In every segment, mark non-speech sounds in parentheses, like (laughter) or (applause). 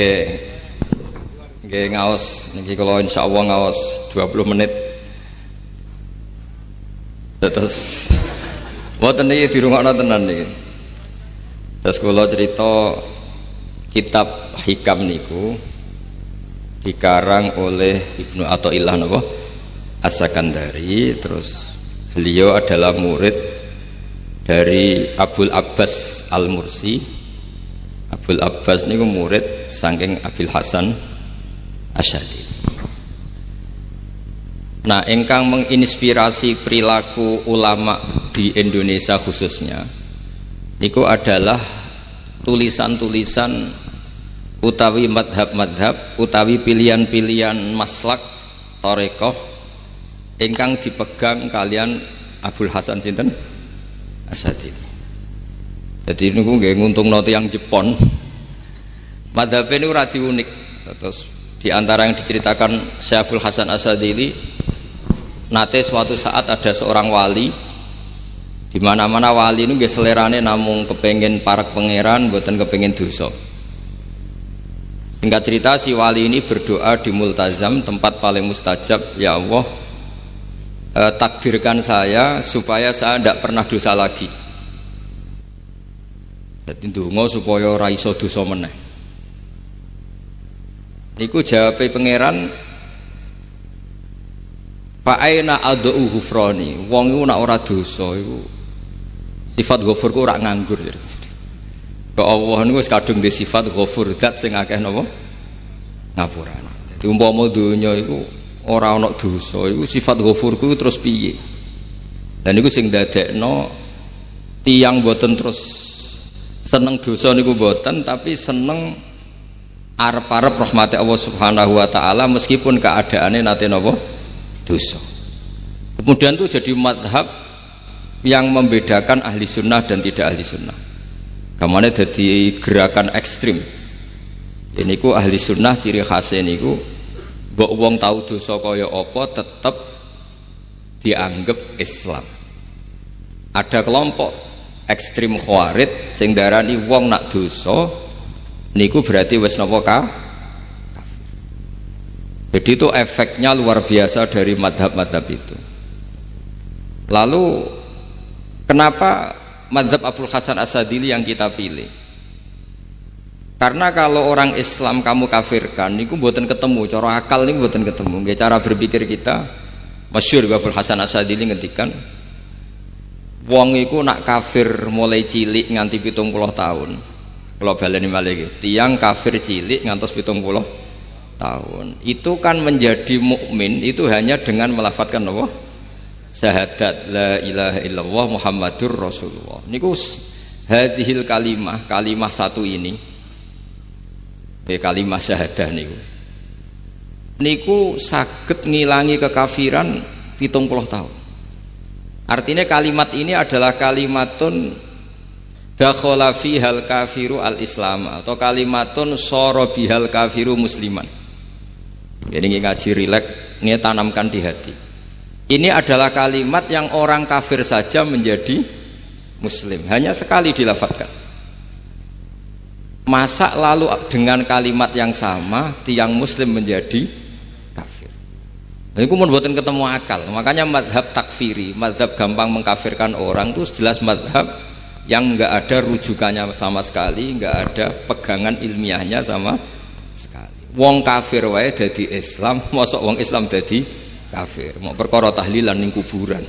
Nggih. Nggih ngaos niki kula insyaallah ngaos 20 menit. Terus wonten niki dirungokno tenan niki. Terus kula cerita kitab hikam niku dikarang oleh Ibnu Athaillah napa As-Sakandari terus beliau adalah murid dari Abdul Abbas Al-Mursi Abdul Abbas niku murid saking Abil Hasan Asyadi. Nah, engkang menginspirasi perilaku ulama di Indonesia khususnya itu adalah tulisan-tulisan utawi madhab-madhab utawi pilihan-pilihan maslak torekoh ingkang dipegang kalian Abdul Hasan Sinten? Asadi jadi ini gue nguntung noti yang Jepon. Madhab ini radi unik terus di antara yang diceritakan Syaful Hasan Asadili nate suatu saat ada seorang wali di mana mana wali ini gak selerane namun kepengen parak pangeran buatan kepengen dosa. Singkat cerita si wali ini berdoa di multazam tempat paling mustajab. Ya Allah eh, takdirkan saya supaya saya tidak pernah dosa lagi jadi dungo supaya raiso dosa meneh. Niku jawab pangeran Pak aina adau hufroni wong iku nak ora dosa iku sifat ghafur ora nganggur. Kok Allah niku kadung di sifat ghafur zat sing akeh napa? Ngapurane dadi umpama donya iku ora ana dosa iku sifat ghafur terus piye? Dan niku sing dadekno tiang boten terus seneng dosa niku boten tapi seneng arep-arep rahmati Allah Subhanahu wa taala meskipun keadaannya nate napa dosa. Kemudian itu jadi madhab yang membedakan ahli sunnah dan tidak ahli sunnah. Ke mana jadi gerakan ekstrim. Ini ku ahli sunnah ciri khasnya ini ku Mbok wong tahu dosa kaya apa tetap dianggap Islam. Ada kelompok ekstrim khawarid sing darani wong nak dosa niku berarti wis napa ka jadi itu efeknya luar biasa dari madhab-madhab itu. Lalu kenapa madhab Abdul Hasan Asadili yang kita pilih? Karena kalau orang Islam kamu kafirkan, niku buatan ketemu, cara akal ini buatan ketemu. Gak cara berpikir kita, masyur Abdul Hasan Asadili ngetikan, wong iku nak kafir mulai cilik nganti pitung puluh tahun. Kalau baleni malih tiang kafir cilik ngantos pitung puluh tahun. Itu kan menjadi mukmin itu hanya dengan melafatkan Allah syahadat la ilaha illallah muhammadur rasulullah. Niku hadhil kalimah kalimah satu ini. Eh, kalimah syahadah niku. Niku sakit ngilangi kekafiran pitung puluh tahun artinya kalimat ini adalah kalimatun dakhala fihal kafiru al islam atau kalimatun soro bihal kafiru musliman jadi ngaji rilek, ini tanamkan di hati. Ini adalah kalimat yang orang kafir saja menjadi muslim. Hanya sekali dilafatkan. Masa lalu dengan kalimat yang sama tiang muslim menjadi. Ini kemudian buatin ketemu akal. Makanya madhab takfiri, madhab gampang mengkafirkan orang itu jelas madhab yang enggak ada rujukannya sama sekali, enggak ada pegangan ilmiahnya sama sekali. Wong kafir wae dadi Islam (laughs) mosok wong Islam dadi kafir. Mau perkara tahlilan ning kuburan.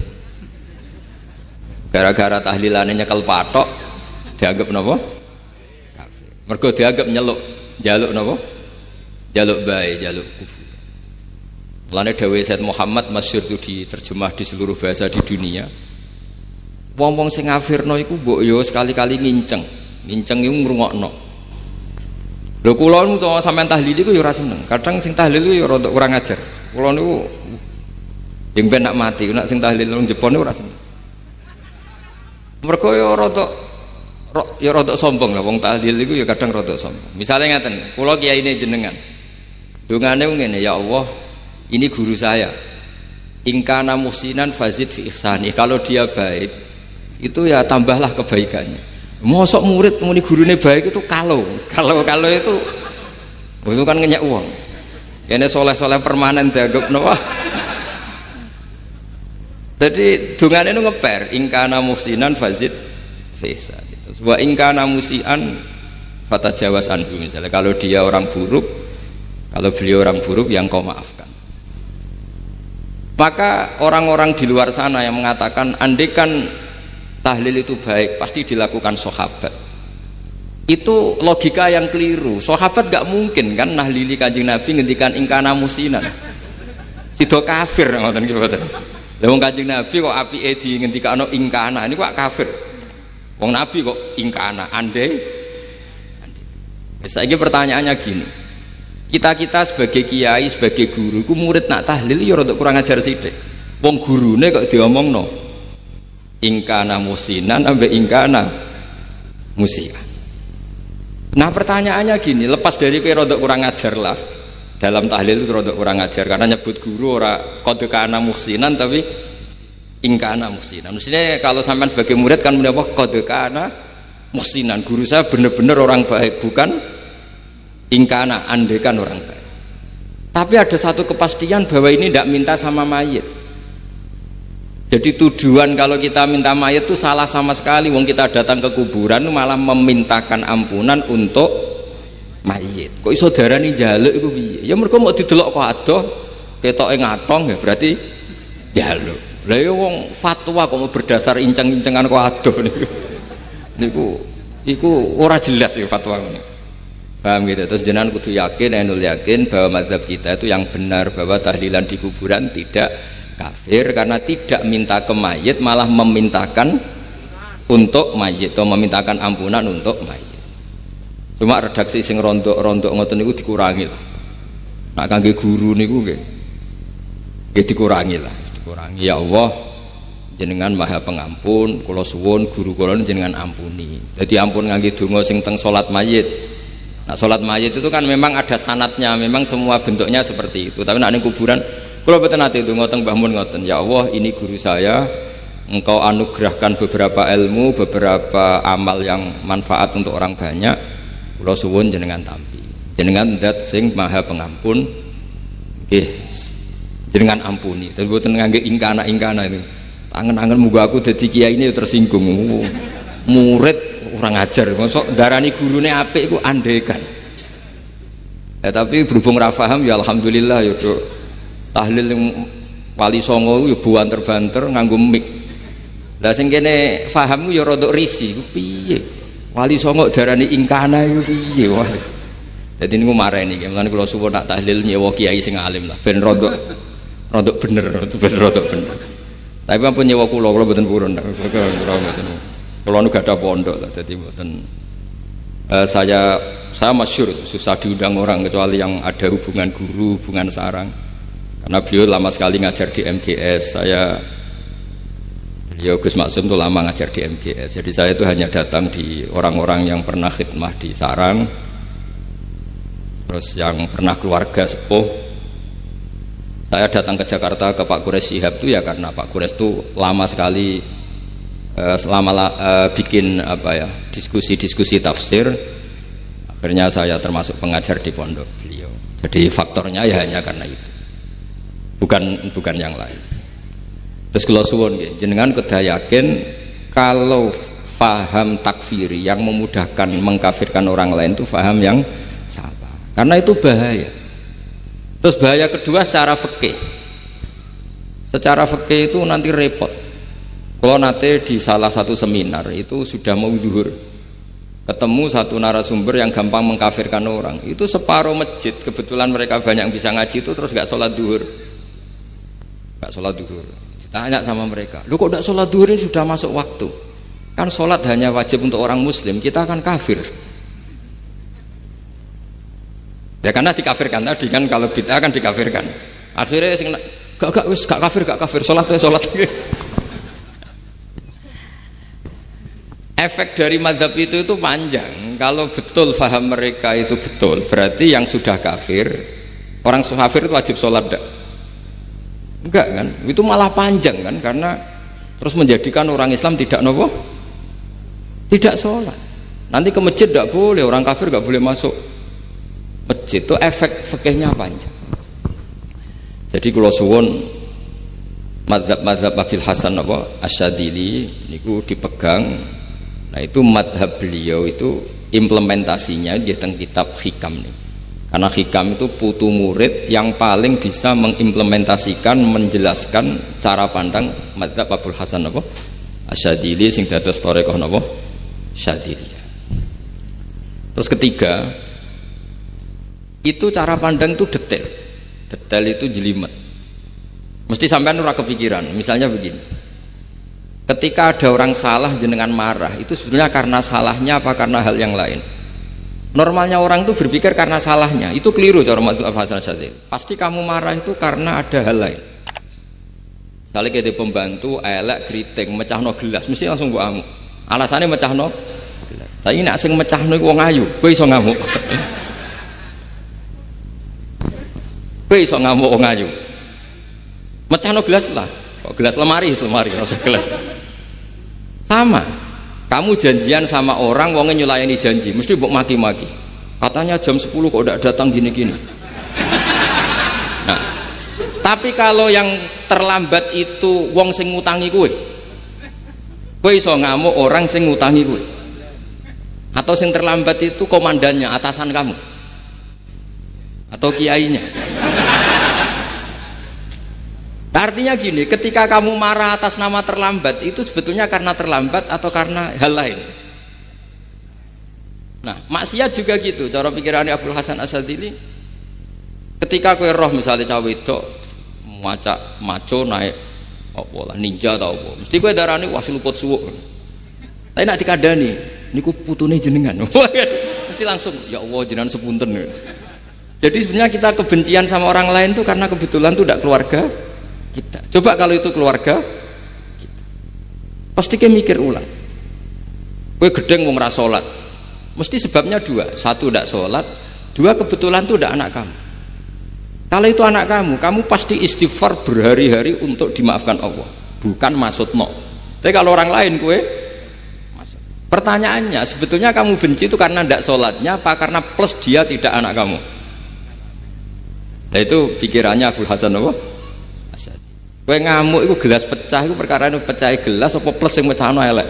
Gara-gara tahlilannya nyekel patok dianggap napa? Kafir. Mergo dianggap nyeluk jaluk napa? Jaluk baik jaluk kubur Mulane Dawe Said Muhammad masyhur itu diterjemah di seluruh bahasa di dunia. Wong-wong sing ngafirno iku mbok yo sekali-kali nginceng. Nginceng iku ngrungokno. Lho kula nu sampean tahlil iku ya ora seneng. Kadang sing tahlil iku ya rada kurang ajar. Kula niku yang ben nak mati, nak sing tahlil nang Jepun niku ora seneng. Mergo ya rada ya rada sombong lah wong tahlil iku ya kadang rada sombong. Misalnya ngaten, kula kiyaine jenengan. Dungane ngene, ya Allah, ini guru saya. Ingkana muhsinan fazid fi ihsani. Kalau dia baik, itu ya tambahlah kebaikannya. Mosok murid muni gurune baik itu kalau. (laughs) Kalau kalau itu itu kan ngenyak uang. Ini soleh-soleh permanen dianggap nopo (laughs) jadi dengan itu ngeper ingkana musinan fazid fesa wa ingkana musian fata jawas anhu misalnya. Kalau dia orang buruk kalau beliau orang buruk yang kau maafkan maka orang-orang di luar sana yang mengatakan andekan tahlil itu baik pasti dilakukan sahabat. Itu logika yang keliru. Sahabat gak mungkin kan nahlili kanjeng nabi ngendikan ingkana musinan. Sido kafir ngoten gitu Lah wong Kanjeng Nabi kok apike di ngendikano ingkana? Ini kok kafir. Wong Nabi kok ingkana? Andai. Saya pertanyaannya gini. Kita-kita sebagai kiai, sebagai guru, ku murid nak tahlil ya rada kurang ajar sithik. Wong gurune kok diomongno. Ingkana musinan ambe ingkana musia. Nah pertanyaannya gini, lepas dari kira rada kurang ajar lah dalam tahlil itu rodok kurang ajar karena nyebut guru ora kode kana muhsinan tapi ingkana muhsinan maksudnya kalau sampai sebagai murid kan mendapat kode kana muhsinan guru saya benar-benar orang baik bukan ingkana andekan orang baik. Tapi ada satu kepastian bahwa ini tidak minta sama mayit. Jadi tujuan kalau kita minta mayat itu salah sama sekali. Wong kita datang ke kuburan malah memintakan ampunan untuk mayit. Kok iso darani jaluk iku piye? Ya mergo mau didelok kok adoh. Ketoke ngatong ya berarti jaluk. Lha ya wong fatwa kok mau berdasar inceng-incengan kok adoh niku. Niku iku ora jelas ya fatwa paham gitu terus jenengan kudu yakin enul yakin bahwa mazhab kita itu yang benar bahwa tahlilan di kuburan tidak kafir karena tidak minta ke mayit malah memintakan untuk mayit atau memintakan ampunan untuk mayit Cuma redaksi sing rontok-rontok ngoten niku dikurangi lah. Nak kangge guru niku nggih. Nggih dikurangi lah, dikurangi. Ya Allah, jenengan Maha Pengampun, kula suwun guru kula jenengan ampuni. Jadi ampun ngangge donga sing teng salat mayit. Nah, salat mayit itu kan memang ada sanatnya, memang semua bentuknya seperti itu. Tapi ning kuburan kula boten nate donga teng Mbah Mun ngoten. Ya Allah, ini guru saya, engkau anugerahkan beberapa ilmu, beberapa amal yang manfaat untuk orang banyak. Kula suwun jenengan tampi. Jenengan dat sing maha pengampun. Nggih jenengan ampuni. Tapi boten ngangge ingkana-ingkana itu tangan-tangan muga aku dadi kiai ini tersinggung. Murid orang ajar mosok darani gurune apik iku andekan. Ya tapi berhubung ra paham ya alhamdulillah ya tahlil yang wali songo ya buanter-banter nganggo mik lah sing kene paham ya rada risi piye? Wali songo darani ingkana itu piye? Wali jadi marah ini mulane kalau suwun nak tahlil nyewa kiai sing alim lah. Ben rodok rodok bener ben rodok bener. Tapi ampun nyewa kula kula mboten purun. Kula mboten kula nu gak ada pondok lah jadi mboten. Uh, saya saya masyur susah diundang orang kecuali yang ada hubungan guru hubungan sarang. Karena beliau lama sekali ngajar di MGS saya Ya Gus Maksum itu lama ngajar di MGS Jadi saya itu hanya datang di orang-orang yang pernah khidmah di sarang. Terus yang pernah keluarga sepuh. Saya datang ke Jakarta ke Pak Kures Sihab itu ya karena Pak Kures itu lama sekali eh, selama eh, bikin apa ya diskusi-diskusi tafsir Akhirnya saya termasuk pengajar di pondok beliau Jadi faktornya ya hanya karena itu Bukan bukan yang lain Terus kalau suwon jenengan kedah yakin kalau faham takfiri yang memudahkan mengkafirkan orang lain itu faham yang salah. Karena itu bahaya. Terus bahaya kedua secara fikih. Secara fikih itu nanti repot. Kalau nanti di salah satu seminar itu sudah mau zuhur ketemu satu narasumber yang gampang mengkafirkan orang itu separuh masjid kebetulan mereka banyak yang bisa ngaji itu terus gak sholat duhur gak sholat duhur Tanya sama mereka, lu kok tidak sholat duhur sudah masuk waktu? Kan sholat hanya wajib untuk orang muslim, kita akan kafir. Ya karena dikafirkan tadi kan kalau kita akan dikafirkan. Akhirnya sing gak gak wis gak kafir gak kafir sholat sholat. (laughs) Efek dari madhab itu itu panjang. Kalau betul faham mereka itu betul, berarti yang sudah kafir, orang kafir itu wajib sholat. Enggak? enggak kan? Itu malah panjang kan? Karena terus menjadikan orang Islam tidak nopo? Tidak sholat. Nanti ke masjid tidak boleh orang kafir nggak boleh masuk masjid. Itu efek fikihnya panjang. Jadi kalau suwon madhab-madhab Abil Hasan apa? Asyadili niku dipegang nah itu madhab beliau itu implementasinya di tentang kitab hikam nih. Karena hikam itu putu murid yang paling bisa mengimplementasikan menjelaskan cara pandang madhab Abdul Hasan apa? Asyadili sing dados torekoh apa Syadili terus ketiga itu cara pandang itu detail. Detail itu jelimet. Mesti sampai ora kepikiran. Misalnya begini. Ketika ada orang salah jenengan marah, itu sebenarnya karena salahnya apa karena hal yang lain? Normalnya orang itu berpikir karena salahnya. Itu keliru cara Hasan. Pasti kamu marah itu karena ada hal lain. Misalnya kita pembantu, elek, keriting, no gelas, mesti langsung gua amuk. Alasannya no gelas. Tapi nak sing no wong ayu, kowe iso ngamuk. (laughs) kowe iso ngamuk wong ayu. Mecah gelas lah. Kok gelas lemari, lemari, rasa gelas. Sama. Kamu janjian sama orang, wongnya nyulayani janji, mesti buk maki-maki. Katanya jam 10 kok udah datang gini-gini. Nah, tapi kalau yang terlambat itu wong sing ngutangi kue, kue iso ngamuk orang sing ngutangi kue. Atau sing terlambat itu komandannya, atasan kamu. Atau kiainya. Artinya gini, ketika kamu marah atas nama terlambat itu sebetulnya karena terlambat atau karena hal lain. Nah, maksiat juga gitu. Cara pikirannya Abdul Hasan Asadili, ketika kue roh misalnya cawe itu maca maco naik apa lah ninja atau apa, mesti kue darah ini wah luput suwuk. Tapi nak dikadani, niku putune jenengan. (laughs) mesti langsung ya Allah jenengan sepunten. Jadi sebenarnya kita kebencian sama orang lain tuh karena kebetulan tuh tidak keluarga kita. Coba kalau itu keluarga kita. Pasti kita mikir ulang. Kue gedeng mau salat. Mesti sebabnya dua. Satu tidak sholat, dua kebetulan itu tidak anak kamu. Kalau itu anak kamu, kamu pasti istighfar berhari-hari untuk dimaafkan Allah. Bukan maksud no. Tapi kalau orang lain kue Pertanyaannya, sebetulnya kamu benci itu karena tidak sholatnya, apa karena plus dia tidak anak kamu? Nah itu pikirannya Abu Hasan apa? Kowe ngamuk itu gelas pecah itu perkara itu pecah gelas apa plus yang no elek.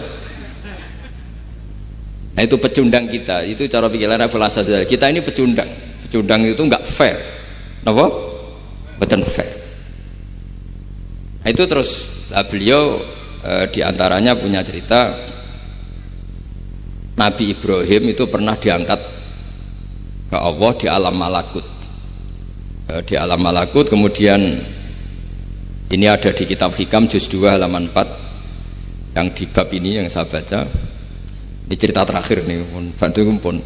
Nah itu pecundang kita, itu cara pikiran Abu Kita ini pecundang. Pecundang itu enggak fair. Napa? Betul fair. Nah, itu terus nah, beliau eh, di antaranya punya cerita Nabi Ibrahim itu pernah diangkat ke Allah di alam malakut. Eh, di alam malakut kemudian ini ada di kitab Hikam juz 2 halaman 4 yang di bab ini yang saya baca. Ini cerita terakhir nih, pun bantu pun.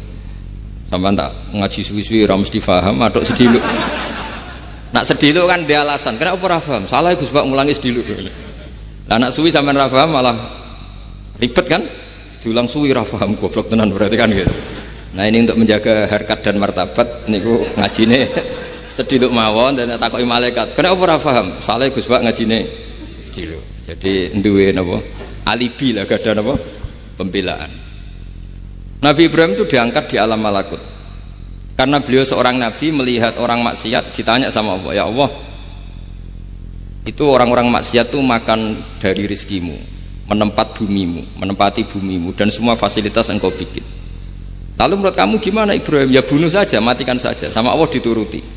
Sampai tak ngaji suwi-suwi ram mesti paham aduk sedilu. (laughs) Nak sedilu kan dia alasan. Kenapa ora paham? Salah Gus Bak mulangi sedilu. Lah nak suwi sampean ra paham malah ribet kan? Diulang suwi ra paham goblok tenan berarti kan gitu. Nah ini untuk menjaga harkat dan martabat niku ngajine sediluk mawon dan takoki malaikat. Kenapa ora paham? Salah Gus Pak ngajine. Sediluk jadi duwe napa? Alibi lah gak ada pembelaan. Nabi Ibrahim itu diangkat di alam malakut. Karena beliau seorang nabi melihat orang maksiat ditanya sama Allah ya Allah itu orang-orang maksiat tuh makan dari rizkimu menempat bumimu menempati bumimu dan semua fasilitas engkau bikin. Lalu menurut kamu gimana Ibrahim? Ya bunuh saja matikan saja. Sama Allah dituruti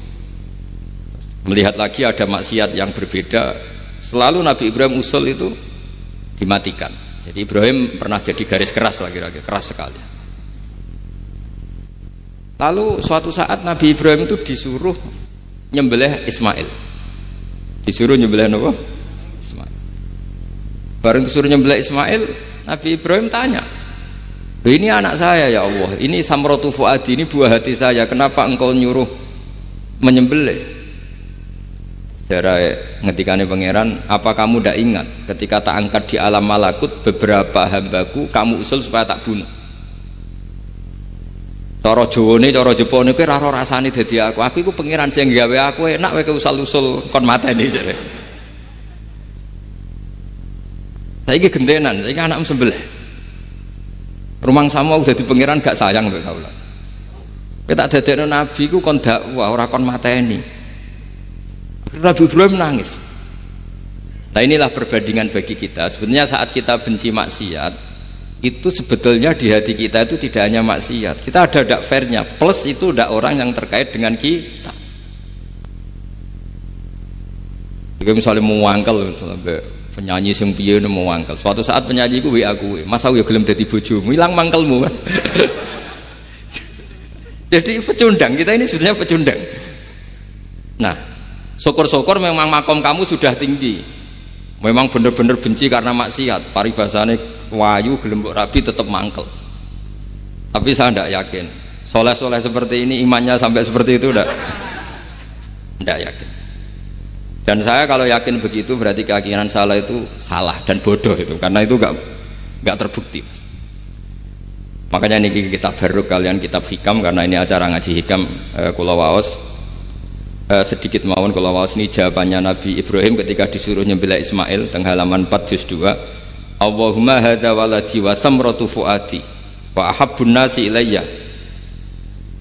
melihat lagi ada maksiat yang berbeda selalu Nabi Ibrahim usul itu dimatikan. Jadi Ibrahim pernah jadi garis keras lagi lagi keras sekali. Lalu suatu saat Nabi Ibrahim itu disuruh nyembelih Ismail. Disuruh nyembelih apa? Ismail. Bareng disuruh nyembelih Ismail Nabi Ibrahim tanya ini anak saya ya Allah. Ini samrotu fuadi ini buah hati saya. Kenapa engkau nyuruh menyembelih Jarai ngetikane pangeran, apa kamu tidak ingat ketika tak angkat di alam malakut beberapa hambaku kamu usul supaya tak bunuh. Cara Jawane, cara Jepone kuwi ora rasane dadi aku. Aku iku pangeran sing gawe aku enak wae usul-usul kon mateni jare. Saiki gentenan, saiki anakmu sembelih. Rumang sama udah di pangeran gak sayang mbek. Kita dadekno nabi ku kon dakwah ora kon mateni. Nabi Ibrahim nangis. Nah inilah perbandingan bagi kita. Sebenarnya saat kita benci maksiat, itu sebetulnya di hati kita itu tidak hanya maksiat. Kita ada dak fairnya. Plus itu dak orang yang terkait dengan kita. Jika misalnya mau wangkel, misalnya penyanyi sing piye mau wangkel. Suatu saat penyanyi ku WA aku, "Masa aku ya gelem dadi bojomu? Ilang mangkelmu." (laughs) Jadi pecundang kita ini sebenarnya pecundang. Nah, syukur-syukur memang makom kamu sudah tinggi. Memang benar-benar benci karena maksiat. Paribasane wayu gelembok rabi tetap mangkel. Tapi saya tidak yakin. Soleh-soleh seperti ini imannya sampai seperti itu tidak. Tidak yakin. Dan saya kalau yakin begitu berarti keyakinan salah itu salah dan bodoh itu karena itu nggak nggak terbukti. Makanya ini kita baru kalian kitab hikam karena ini acara ngaji hikam eh, Kula Eh, sedikit mawon Kula Waos ini jawabannya Nabi Ibrahim ketika disuruh nyembelih Ismail tengah halaman 4 juz 2 Allahumma hadza waladi wa samratu fuadi wa ahabbun nasi ilayya.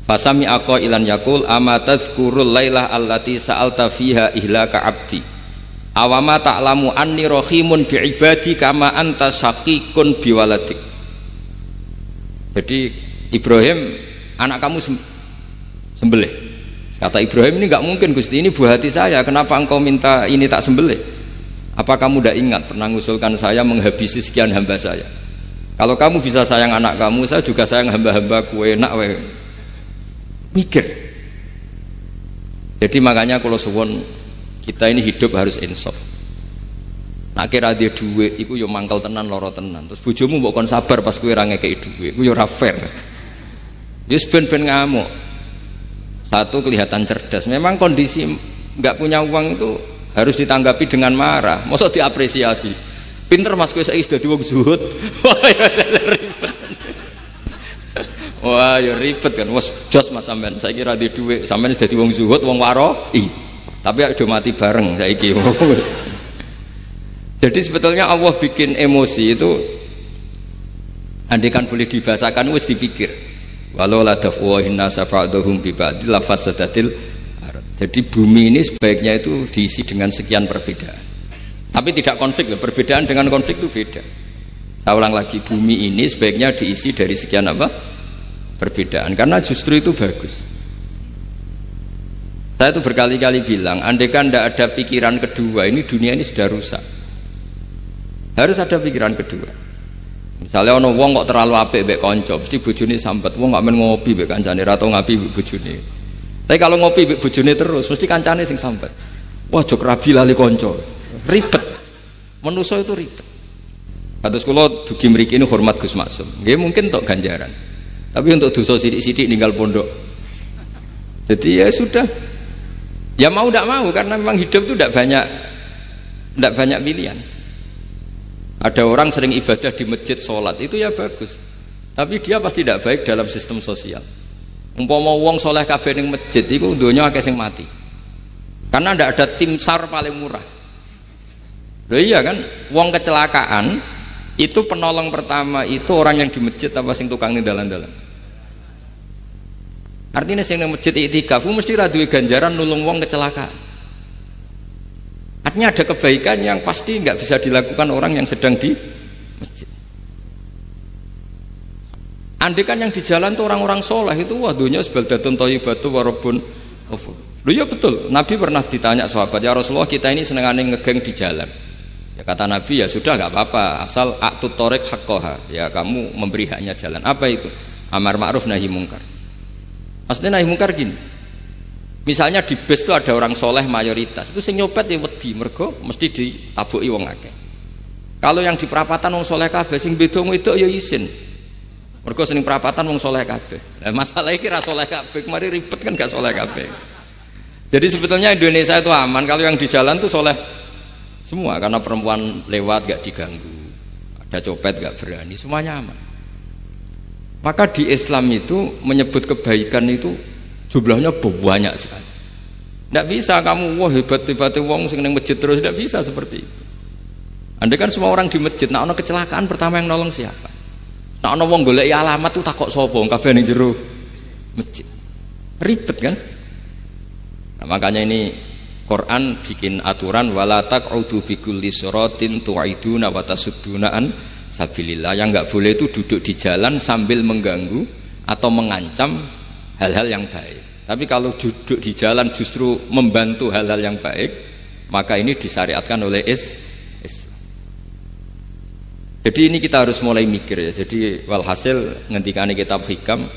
Fasami aku ilan yakul ama tazkurul lailah allati sa'alta fiha ihlaka abdi. Awama ta'lamu anni rohimun bi'ibadi kama anta syakikun biwaladik jadi Ibrahim anak kamu sembelih. Kata Ibrahim ini nggak mungkin Gusti ini buah hati saya. Kenapa engkau minta ini tak sembelih? Apa kamu tidak ingat pernah mengusulkan saya menghabisi sekian hamba saya? Kalau kamu bisa sayang anak kamu, saya juga sayang hamba-hamba kue enak we. Mikir. Jadi makanya kalau suwon kita ini hidup harus insaf. Nak kira dia duit, iku yo mangkal tenan loro tenan. Terus bojomu mbok kon sabar pas kowe ra ngekeki duit, iku yo ora fair. Wis ben-ben ngamuk. Satu kelihatan cerdas. Memang kondisi nggak punya uang itu harus ditanggapi dengan marah. Masa diapresiasi. Pinter Mas kowe saiki dadi wong zuhud. (laughs) Wah, ya ribet kan. Wes jos Mas sampean. Saiki ra di dhuwit, sampean dadi wong zuhud, wong waro. Ih. Tapi udah mati bareng saiki. (laughs) Jadi sebetulnya Allah bikin emosi itu andikan boleh dibahasakan wis dipikir. Walau la dafwahin nasa ba'dhum bi ba'dil lafasadatil Jadi bumi ini sebaiknya itu diisi dengan sekian perbedaan. Tapi tidak konflik loh, perbedaan dengan konflik itu beda. Saya ulang lagi, bumi ini sebaiknya diisi dari sekian apa? Perbedaan, karena justru itu bagus. Saya itu berkali-kali bilang, andai kan tidak ada pikiran kedua, ini dunia ini sudah rusak harus ada pikiran kedua misalnya ono wong kok terlalu apik mbek kanca mesti bojone sambat wong gak men ngopi mbek kancane ra ngapi mbek bojone tapi kalau ngopi mbek bojone terus mesti kancane sing sambat wah jok rabi lali kanca ribet manusa itu ribet Kados kula dugi mriki ini hormat Gus Maksum. Nggih mungkin tok ganjaran. Tapi untuk dosa sidik-sidik ninggal pondok. Jadi ya sudah. Ya mau tidak mau karena memang hidup itu tidak banyak tidak banyak pilihan. Ada orang sering ibadah di masjid sholat itu ya bagus. Tapi dia pasti tidak baik dalam sistem sosial. Umpama wong soleh kabeh ning masjid itu dunia akeh sing mati. Karena tidak ada tim sar paling murah. Loh iya kan, wong kecelakaan itu penolong pertama itu orang yang di masjid apa sing tukang dalan-dalan. Artinya sing ning masjid itikaf mesti ra ganjaran nulung wong kecelakaan. Artinya ada kebaikan yang pasti nggak bisa dilakukan orang yang sedang di masjid. Andai kan yang di jalan tuh orang-orang soleh itu wah sebaldatun batu warobun Lu ya betul, Nabi pernah ditanya sahabat, ya Rasulullah kita ini senengannya ngegeng di jalan. Ya kata Nabi ya sudah nggak apa-apa, asal aktu torek hakkoha, ya kamu memberi haknya jalan. Apa itu? Amar ma'ruf nahi mungkar. Maksudnya nahi mungkar gini, Misalnya di bus itu ada orang soleh mayoritas, itu sing nyopet ya wedi mergo mesti ditabuki wong akeh. Kalau yang di perapatan wong soleh kabeh sing beda itu ya isin. Mergo sing perapatan wong soleh kabeh. Nah, masalah iki ra soleh kabeh, kemari ribet kan gak soleh kabeh. Jadi sebetulnya Indonesia itu aman kalau yang di jalan tuh soleh semua karena perempuan lewat gak diganggu. Ada copet gak berani, semuanya aman. Maka di Islam itu menyebut kebaikan itu jumlahnya banyak sekali. Tidak bisa kamu wah hebat hebat wong sing neng masjid terus tidak bisa seperti itu. Anda kan semua orang di masjid nah ono kecelakaan pertama yang nolong siapa? Nah ono wong golek alamat tuh takok sopong kabeh ning jero masjid. Ribet kan? Nah, makanya ini Quran bikin aturan wala taq'udu bi kulli siratin tu'iduna wa tasuddunaan sabilillah. Yang nggak boleh itu duduk di jalan sambil mengganggu atau mengancam hal-hal yang baik tapi kalau duduk di jalan justru membantu hal-hal yang baik maka ini disyariatkan oleh is, is. jadi ini kita harus mulai mikir ya jadi walhasil ngentikane kitab hikam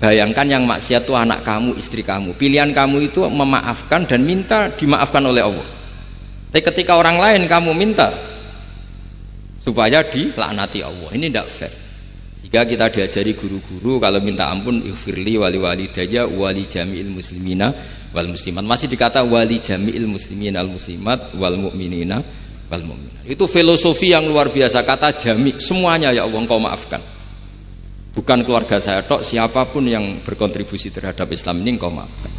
Bayangkan yang maksiat itu anak kamu, istri kamu. Pilihan kamu itu memaafkan dan minta dimaafkan oleh Allah. Tapi ketika orang lain kamu minta supaya dilaknati Allah. Ini tidak fair. Jika kita diajari guru-guru kalau minta ampun ifirli wali wali daja wali jami'il muslimina wal muslimat. Masih dikata wali jami'il muslimin al muslimat wal mu'minina wal mu'minat. Itu filosofi yang luar biasa. Kata jami' semuanya ya Allah engkau maafkan. Bukan keluarga saya tok siapa pun yang berkontribusi terhadap Islam ini engkau maafkan.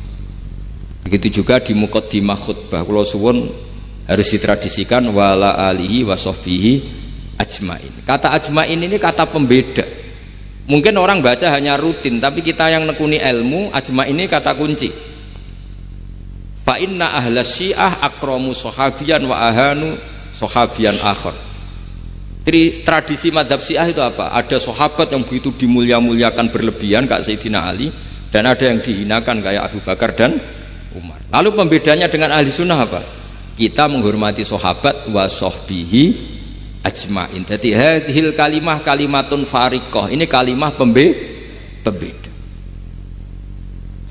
Begitu juga di mukaddimah khutbah. Kalau suwun harus ditradisikan wala alihi wasohbihi ajmain. Kata ajmain ini kata pembeda mungkin orang baca hanya rutin tapi kita yang nekuni ilmu ajmain ini kata kunci fa inna ahla syiah akromu sohabian wa ahanu sohabian akhar Tri, tradisi madhab syiah itu apa? Ada sahabat yang begitu dimulia-muliakan berlebihan kayak Sayyidina Ali dan ada yang dihinakan kayak Abu Bakar dan Umar. Lalu pembedanya dengan ahli sunnah apa? Kita menghormati sahabat wa sohbihi ajmain. Jadi hadhil kalimah kalimatun farikoh. Ini kalimah pembe pembeda.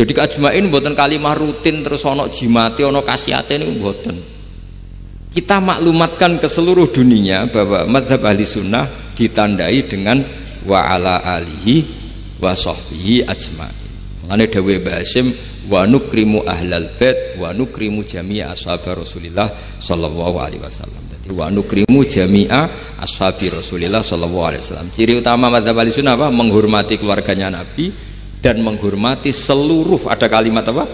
Jadi ajmain buatan kalimah rutin terus ono jimati ono kasiate ini buatan kita maklumatkan ke seluruh dunia bahwa madhab ahli sunnah ditandai dengan wa ala alihi wa sahbihi ajma'in mengenai dawe basim wa nukrimu ahlal bait wa nukrimu jami'a ashab rasulillah sallallahu alaihi wasallam wa nukrimu jami'a ashabi rasulillah sallallahu alaihi wasallam ciri utama madhab ahli sunnah apa? menghormati keluarganya nabi dan menghormati seluruh ada kalimat apa?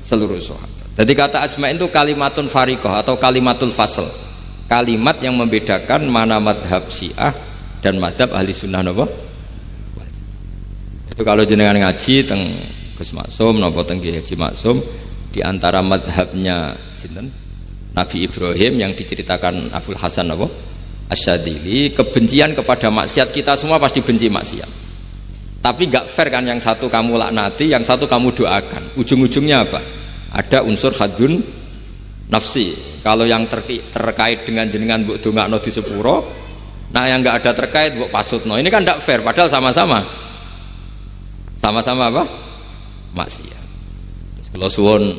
seluruh sahabat jadi kata asma itu kalimatun farikoh atau kalimatul fasl. Kalimat yang membedakan mana madhab syiah dan madhab ahli sunnah nopo. Itu kalau jenengan ngaji teng Gus Maksum nopo teng Haji Maksum di antara madhabnya sinten Nabi Ibrahim yang diceritakan Abdul Hasan nopo Asyadili kebencian kepada maksiat kita semua pasti benci maksiat. Tapi nggak fair kan yang satu kamu laknati yang satu kamu doakan. Ujung-ujungnya apa? Ada unsur hadun nafsi. Kalau yang ter terkait dengan jenengan buk no di sepuro nah yang nggak ada terkait buk pasutno. Ini kan tidak fair padahal sama-sama. Sama-sama apa? Maksiat. Kalau suwon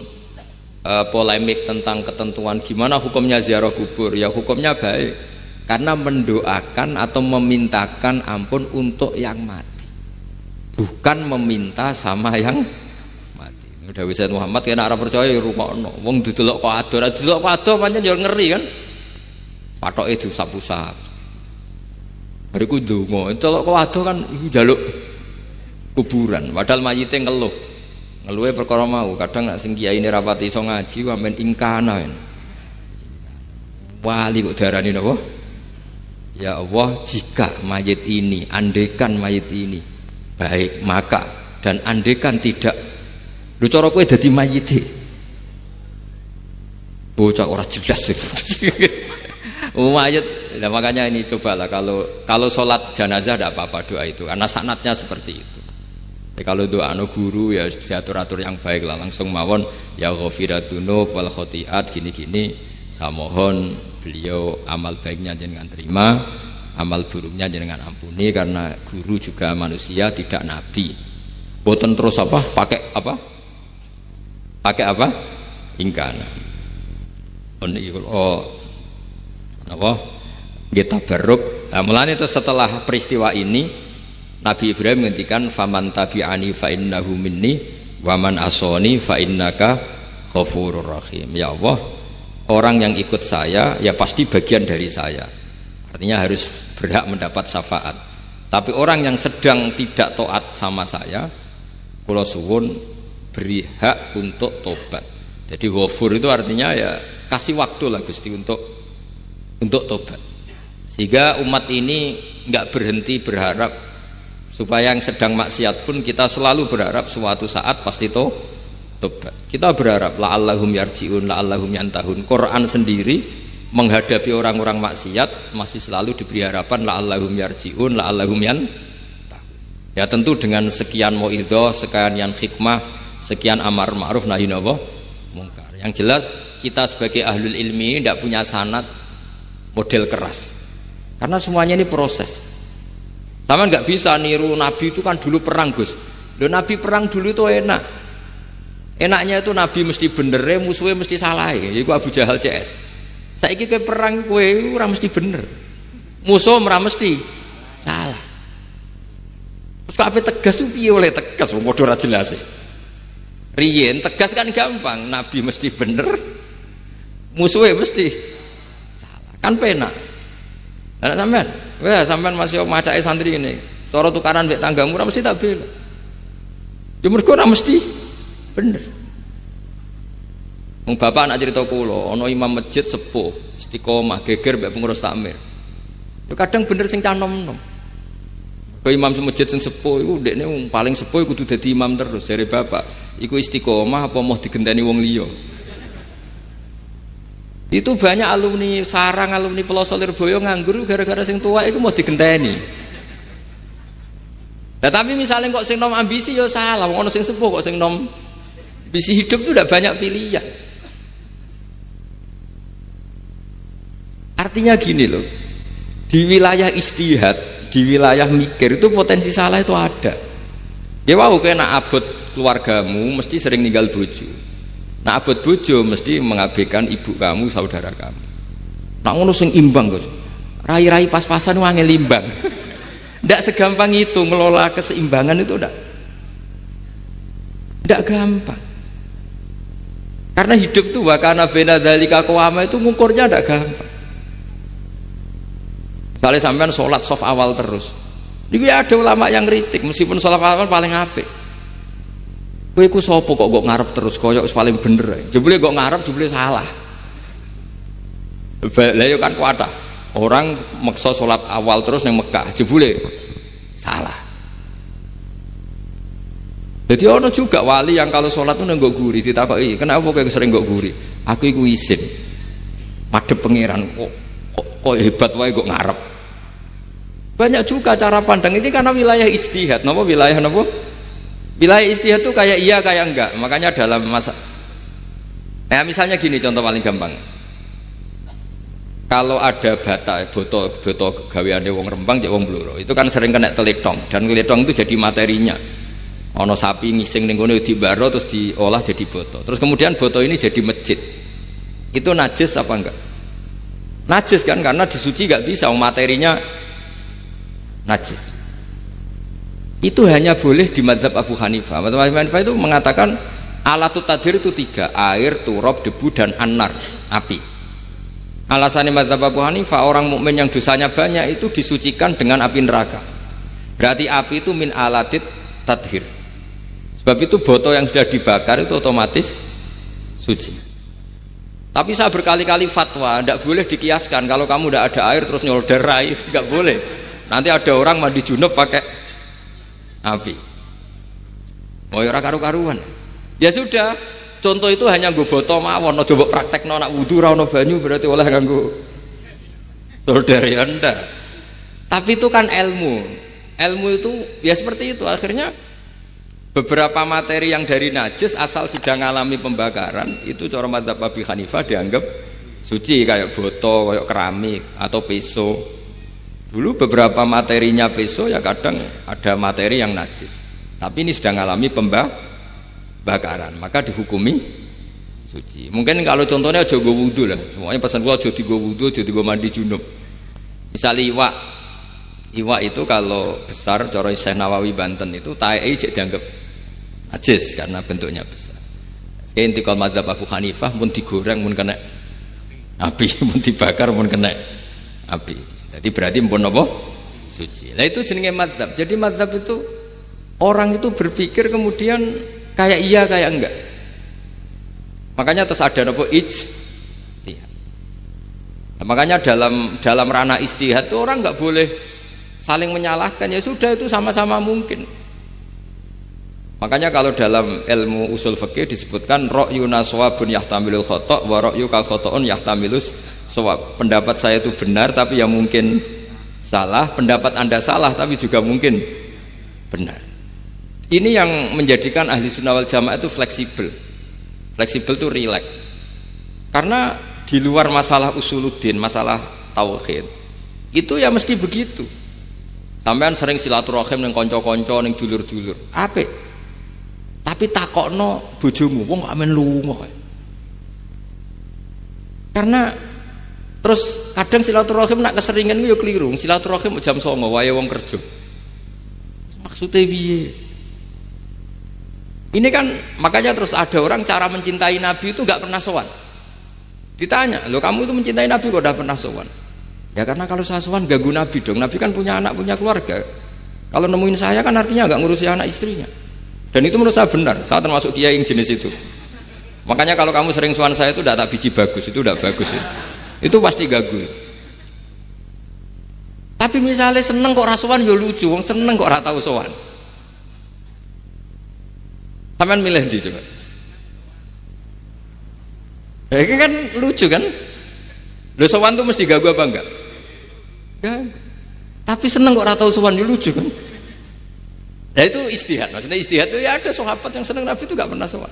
e, polemik tentang ketentuan gimana hukumnya ziarah kubur ya hukumnya baik karena mendoakan atau memintakan ampun untuk yang mati bukan meminta sama yang Dawi Said Muhammad kena arah percaya ya rungokno. Wong didelok kok ado, ra didelok kok ado pancen ya ngeri kan. Patoke diusap-usap. Bariku ndonga, delok kok ado kan njaluk kuburan. Padahal mayite ngeluh. Ngeluhe perkara mau, kadang nek sing kiai ini rapati iso ngaji wamen ingkana. Wali kok darani napa? Ya Allah, jika mayit ini, andekan mayit ini baik, maka dan andekan tidak Lu cara kowe dadi mayite. Bocah ora jelas. (laughs) Oh, mayit, nah, makanya ini cobalah kalau kalau sholat jenazah tidak apa-apa doa itu karena sanatnya seperti itu. Ya, kalau doa no guru ya diatur-atur yang baik lah. Langsung mawon ya ghafiratunu wal khotiat gini-gini. Saya mohon beliau amal baiknya jangan terima amal buruknya jangan ampuni karena guru juga manusia tidak nabi. Boten terus apa? Pakai apa? Pakai apa? Ingkana. Oh apa kita beruk nah, mulanya itu setelah peristiwa ini Nabi Ibrahim menghentikan faman tabi'ani fa innahu minni waman asoni fa innaka ghafurur rahim. Ya Allah orang yang ikut saya ya pasti bagian dari saya. Artinya harus berhak mendapat syafaat. Tapi orang yang sedang tidak taat sama saya kula suwun beri hak untuk tobat. Jadi ghafur itu artinya ya kasih waktu lah Gusti untuk untuk tobat. Sehingga umat ini nggak berhenti berharap supaya yang sedang maksiat pun kita selalu berharap suatu saat pasti to tobat. Kita berharap la allahum yarjiun la allahum yantahun. Quran sendiri menghadapi orang-orang maksiat masih selalu diberi harapan la allahum yarjiun la allahum yantahun. Ya tentu dengan sekian moidho sekian yang hikmah sekian amar ma'ruf nahi mungkar. Yang jelas kita sebagai ahlul ilmi tidak punya sanat model keras. Karena semuanya ini proses sama nggak bisa niru Nabi itu kan dulu perang Gus. Loh Nabi perang dulu itu enak. Enaknya itu Nabi mesti bener, musuhnya mesti salah. Ya, itu Abu Jahal CS. Saya ke perang kue orang mesti bener. Musuh merah mesti salah. Terus apa tegas piye oleh tegas wong padha jelas. Riyen tegas kan gampang, Nabi mesti bener. Musuhnya mesti salah. Kan penak. Anak sampean? Wah, sampean masih macake santri ini. Cara tukaran mbek tanggamu ora mesti tak bela. Ya mergo ora mesti bener. Wong bapak anak cerita kula, ana imam masjid sepuh, istiqomah geger mbek pengurus takmir. Ya kadang bener sing canom-nom. Ke imam masjid sing sepuh iku ndekne paling sepuh kudu dadi imam terus dari bapak. Iku istiqomah apa mau digenteni wong liya? Itu banyak alumni sarang, alumni Peloso Lirboyo nganggur gara-gara sing tua itu mau digenteni. Nah, tapi misalnya kok sing nom ambisi ya salah, ono sing sepuh kok sing nom ambisi hidup itu udah banyak pilihan. Artinya gini loh, di wilayah istihad, di wilayah mikir itu potensi salah itu ada. Ya wow, kena abot keluargamu mesti sering ninggal bojo. Nah abot bojo mesti mengabaikan ibu kamu, saudara kamu. Nak ngono sing imbang, Gus. Rai-rai pas-pasan wangi limbang. (laughs) Ndak segampang itu ngelola keseimbangan itu ndak. Ndak gampang. Karena hidup tuh wakana bena dalika kawama itu ngukurnya ndak gampang. Kalau sampean sholat soft awal terus. Ini ada ulama yang kritik meskipun sholat awal paling apik kowe iku sapa kok kok ngarep terus koyok paling bener jebule kok ngarep jebule salah. Lah yo kan kuat orang maksa sholat awal terus neng Mekah jebule salah. Jadi ono juga wali yang kalau sholat tuh nenggok guri ditakoki kenapa kayak sering nggak guri? Aku iku isin. Madep pangeran kok, kok, kok hebat wae kok ngarep? Banyak juga cara pandang ini karena wilayah istihad. Nopo wilayah nopo Wilayah istihad itu kayak iya kayak enggak. Makanya dalam masa Nah, misalnya gini contoh paling gampang. Kalau ada bata, boto, boto gaweane wong Rembang, jadi wong Bluro, itu kan sering kena teletong dan teletong itu jadi materinya. Ono sapi ngising ning di baro terus diolah jadi boto. Terus kemudian boto ini jadi masjid. Itu najis apa enggak? Najis kan karena disuci enggak bisa materinya najis itu hanya boleh di madhab Abu Hanifah. Madhab Abu Hanifah itu mengatakan alatut tadir itu tiga air, turab, debu dan anar api. Alasannya madhab Abu Hanifah orang mukmin yang dosanya banyak itu disucikan dengan api neraka. Berarti api itu min alatit tadhir sebab itu botol yang sudah dibakar itu otomatis suci. Tapi saya berkali-kali fatwa tidak boleh dikiaskan. Kalau kamu tidak ada air terus nyolder air nggak boleh. Nanti ada orang mandi junub pakai api. Mau ya ora karu-karuan. Ya sudah contoh itu hanya gue botol mawon. Coba praktek nona wudhu rano banyu berarti oleh nganggu saudara anda. Tapi itu kan ilmu. Ilmu itu ya seperti itu. Akhirnya beberapa materi yang dari najis asal sudah mengalami pembakaran itu cara madzhab Abi Hanifah dianggap suci kayak botol kayak keramik atau pisau Dulu beberapa materinya peso ya kadang ada materi yang najis. Tapi ini sudah mengalami pembakaran, maka dihukumi suci. Mungkin kalau contohnya aja gue wudhu lah, semuanya pesan gua aja gue wudhu, aja gue mandi junub. Misalnya iwak, iwak itu kalau besar, coro Syekh Nawawi Banten itu tae cek dianggap najis karena bentuknya besar. Inti kalau madzhab Abu Hanifah pun digoreng pun kena api, (laughs) pun dibakar pun kena api. Jadi berarti pun apa? Suci. Nah itu jenenge madzhab. Jadi madzhab itu orang itu berpikir kemudian kayak iya kayak enggak. Makanya terus ada apa ij nah, makanya dalam dalam ranah istihad itu orang nggak boleh saling menyalahkan ya sudah itu sama-sama mungkin makanya kalau dalam ilmu usul fikih disebutkan ra'yu naswabun yahtamilul khata' wa ra'yu kal khata'un yahtamilus sawab pendapat saya itu benar tapi ya mungkin salah. Pendapat anda salah tapi juga mungkin benar. Ini yang menjadikan ahli sunnah wal jamaah itu fleksibel. Fleksibel itu rileks. Karena di luar masalah usuluddin masalah tauhid itu ya mesti begitu. Sampean sering silaturahim yang konco-konco yang dulur-dulur. Apa tapi takokno bojomu wong kok amen lunga. Karena terus kadang silaturahim nak keseringan yo keliru silaturahim jam songo wae wong kerja maksudnya piye ini kan makanya terus ada orang cara mencintai Nabi itu gak pernah sowan ditanya lo kamu itu mencintai Nabi kok udah pernah sowan Ya karena kalau saya sowan ganggu Nabi dong. Nabi kan punya anak, punya keluarga. Kalau nemuin saya kan artinya nggak ngurusi anak istrinya. Dan itu menurut saya benar. Saya termasuk kiai yang jenis itu. Makanya kalau kamu sering sowan saya itu tidak tak biji bagus, itu tidak bagus. Ya. Itu pasti ganggu. Tapi misalnya seneng kok rasuan ya lucu, wong seneng kok rata tahu sowan. Sampean milih di coba. Ya, kan lucu kan? Lo sowan tuh mesti ganggu apa enggak? Ya, tapi seneng kok ratau sowan ya lucu kan? Nah itu istihad. Maksudnya istihad itu ya ada sahabat yang seneng Nabi itu gak pernah sowan.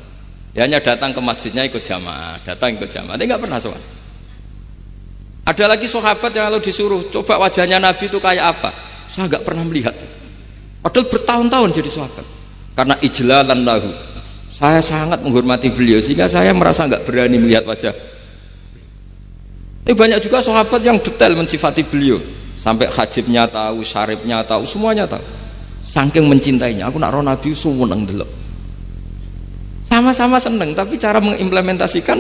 Ya hanya datang ke masjidnya ikut jamaah, datang ikut jamaah, tapi gak pernah sowan. Ada lagi sahabat yang kalau disuruh coba wajahnya Nabi itu kayak apa, saya gak pernah melihat. Padahal bertahun-tahun jadi sahabat. Karena ijlalan lahu. Saya sangat menghormati beliau sehingga saya merasa nggak berani melihat wajah ini banyak juga sahabat yang detail mensifati beliau sampai hajibnya tahu, syaribnya tahu, semuanya tahu. Saking mencintainya, aku nak roh Nabi seneng dulu. Sama-sama seneng, tapi cara mengimplementasikan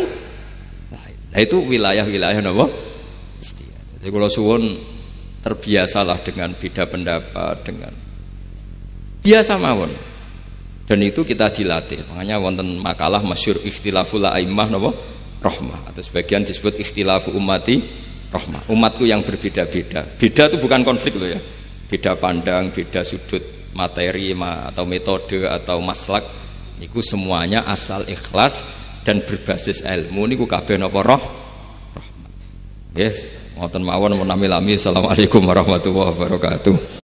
nah itu wilayah-wilayah nopo. Jadi kalau suwon terbiasalah dengan beda pendapat dengan biasa mawon. Dan itu kita dilatih. Makanya wonten makalah masyur ikhtilaful a'immah nopo rahmah. Atau sebagian disebut ikhtilafu umati rahmah. Umatku yang berbeda-beda. Beda itu bukan konflik loh ya. Beda pandang beda sudut materi atau metode atau maslak. Itu semuanya asal ikhlas dan berbasis ilmu. Niku kabeh napa? Roh. Rahmah yes ngoten mawon menami lami. Assalamualaikum warahmatullahi wabarakatuh